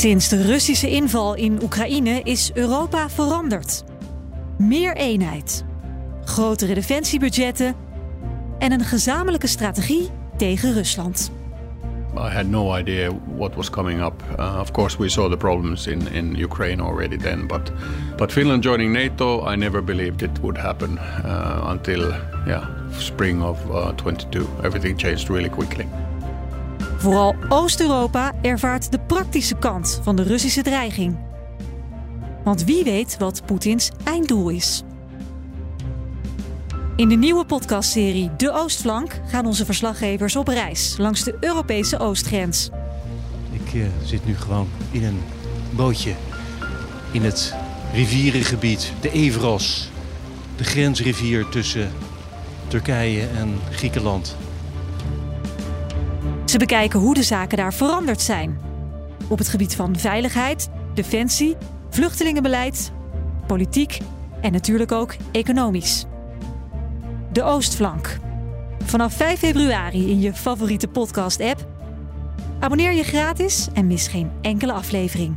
Sinds de Russische inval in Oekraïne is Europa veranderd. Meer eenheid, grotere defensiebudgetten en een gezamenlijke strategie tegen Rusland. I had no idea what was coming up. Uh, of course, we saw the problems in, in Ukraine already then, but but Finland joining NATO, I never believed it would happen uh, until yeah spring of uh, 22. Everything changed really quickly. Vooral Oost-Europa ervaart de praktische kant van de Russische dreiging. Want wie weet wat Poetins einddoel is. In de nieuwe podcastserie De Oostflank gaan onze verslaggevers op reis langs de Europese oostgrens. Ik uh, zit nu gewoon in een bootje in het rivierengebied, de Evros, de grensrivier tussen Turkije en Griekenland. Ze bekijken hoe de zaken daar veranderd zijn. Op het gebied van veiligheid, defensie, vluchtelingenbeleid, politiek en natuurlijk ook economisch. De Oostflank. Vanaf 5 februari in je favoriete podcast-app. Abonneer je gratis en mis geen enkele aflevering.